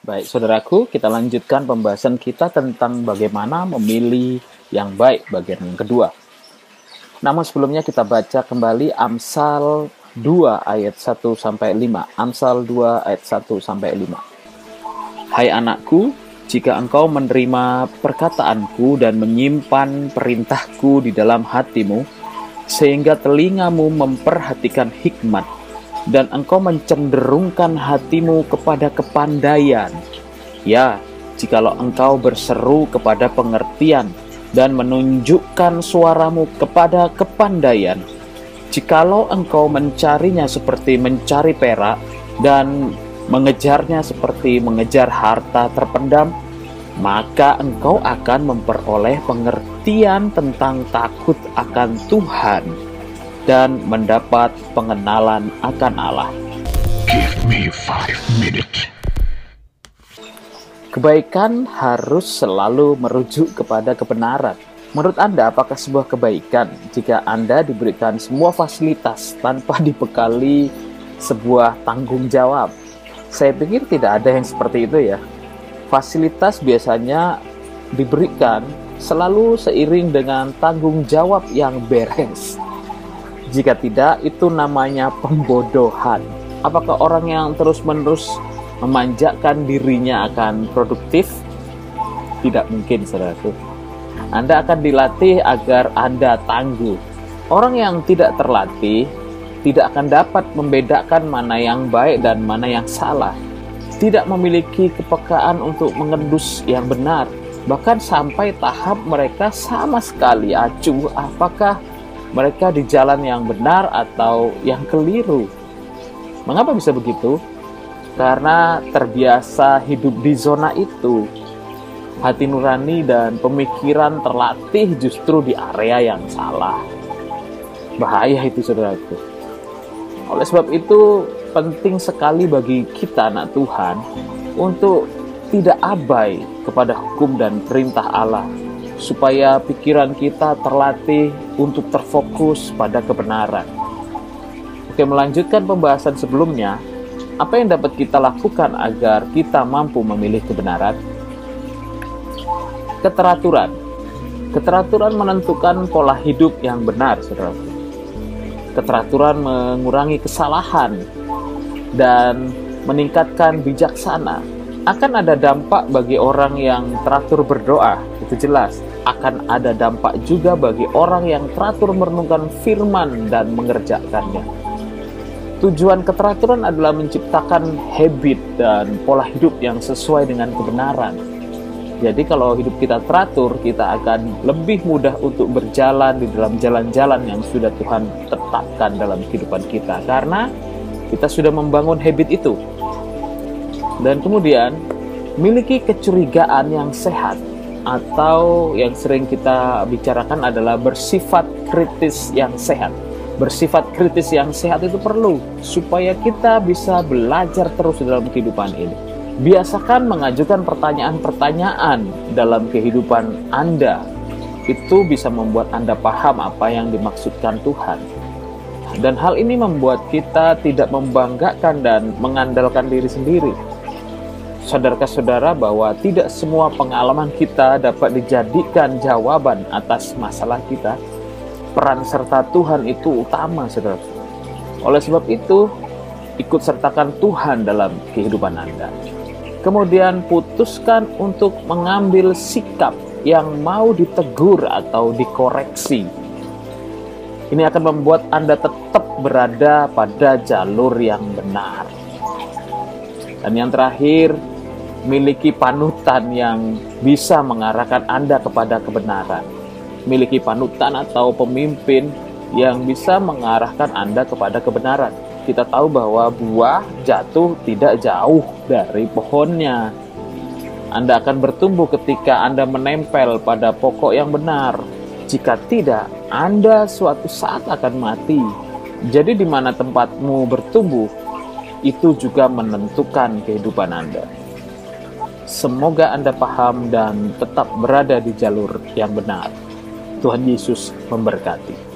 Baik, saudaraku, kita lanjutkan pembahasan kita tentang bagaimana memilih yang baik bagian yang kedua. Namun sebelumnya kita baca kembali Amsal 2 ayat 1 sampai 5. Amsal 2 ayat 1 sampai 5. Hai anakku, jika engkau menerima perkataanku dan menyimpan perintahku di dalam hatimu, sehingga telingamu memperhatikan hikmat dan engkau mencenderungkan hatimu kepada kepandaian. Ya, jikalau engkau berseru kepada pengertian dan menunjukkan suaramu kepada kepandaian, jikalau engkau mencarinya seperti mencari perak dan mengejarnya seperti mengejar harta terpendam, maka engkau akan memperoleh pengertian tentang takut akan Tuhan dan mendapat pengenalan akan Allah. Give me five minutes. Kebaikan harus selalu merujuk kepada kebenaran. Menurut Anda, apakah sebuah kebaikan jika Anda diberikan semua fasilitas tanpa dibekali sebuah tanggung jawab? Saya pikir tidak ada yang seperti itu ya. Fasilitas biasanya diberikan selalu seiring dengan tanggung jawab yang beres. Jika tidak, itu namanya pembodohan. Apakah orang yang terus-menerus memanjakan dirinya akan produktif? Tidak mungkin, saudaraku. Anda akan dilatih agar Anda tangguh. Orang yang tidak terlatih tidak akan dapat membedakan mana yang baik dan mana yang salah. Tidak memiliki kepekaan untuk mengendus yang benar, bahkan sampai tahap mereka sama sekali acuh apakah mereka di jalan yang benar atau yang keliru. Mengapa bisa begitu? Karena terbiasa hidup di zona itu. Hati nurani dan pemikiran terlatih justru di area yang salah. Bahaya itu saudaraku. Oleh sebab itu penting sekali bagi kita anak Tuhan untuk tidak abai kepada hukum dan perintah Allah supaya pikiran kita terlatih untuk terfokus pada kebenaran. Oke, melanjutkan pembahasan sebelumnya, apa yang dapat kita lakukan agar kita mampu memilih kebenaran? Keteraturan. Keteraturan menentukan pola hidup yang benar, saudara. Keteraturan mengurangi kesalahan dan meningkatkan bijaksana. Akan ada dampak bagi orang yang teratur berdoa, itu jelas akan ada dampak juga bagi orang yang teratur merenungkan firman dan mengerjakannya. Tujuan keteraturan adalah menciptakan habit dan pola hidup yang sesuai dengan kebenaran. Jadi kalau hidup kita teratur, kita akan lebih mudah untuk berjalan di dalam jalan-jalan yang sudah Tuhan tetapkan dalam kehidupan kita karena kita sudah membangun habit itu. Dan kemudian miliki kecurigaan yang sehat atau yang sering kita bicarakan adalah bersifat kritis yang sehat. Bersifat kritis yang sehat itu perlu supaya kita bisa belajar terus dalam kehidupan ini. Biasakan mengajukan pertanyaan-pertanyaan dalam kehidupan Anda. Itu bisa membuat Anda paham apa yang dimaksudkan Tuhan. Dan hal ini membuat kita tidak membanggakan dan mengandalkan diri sendiri Sadarkah saudara bahwa tidak semua pengalaman kita dapat dijadikan jawaban atas masalah kita? Peran serta Tuhan itu utama, saudara. Oleh sebab itu, ikut sertakan Tuhan dalam kehidupan Anda. Kemudian putuskan untuk mengambil sikap yang mau ditegur atau dikoreksi. Ini akan membuat Anda tetap berada pada jalur yang benar. Dan yang terakhir, miliki panutan yang bisa mengarahkan Anda kepada kebenaran. Miliki panutan atau pemimpin yang bisa mengarahkan Anda kepada kebenaran. Kita tahu bahwa buah jatuh tidak jauh dari pohonnya. Anda akan bertumbuh ketika Anda menempel pada pokok yang benar. Jika tidak, Anda suatu saat akan mati. Jadi di mana tempatmu bertumbuh, itu juga menentukan kehidupan Anda. Semoga Anda paham dan tetap berada di jalur yang benar. Tuhan Yesus memberkati.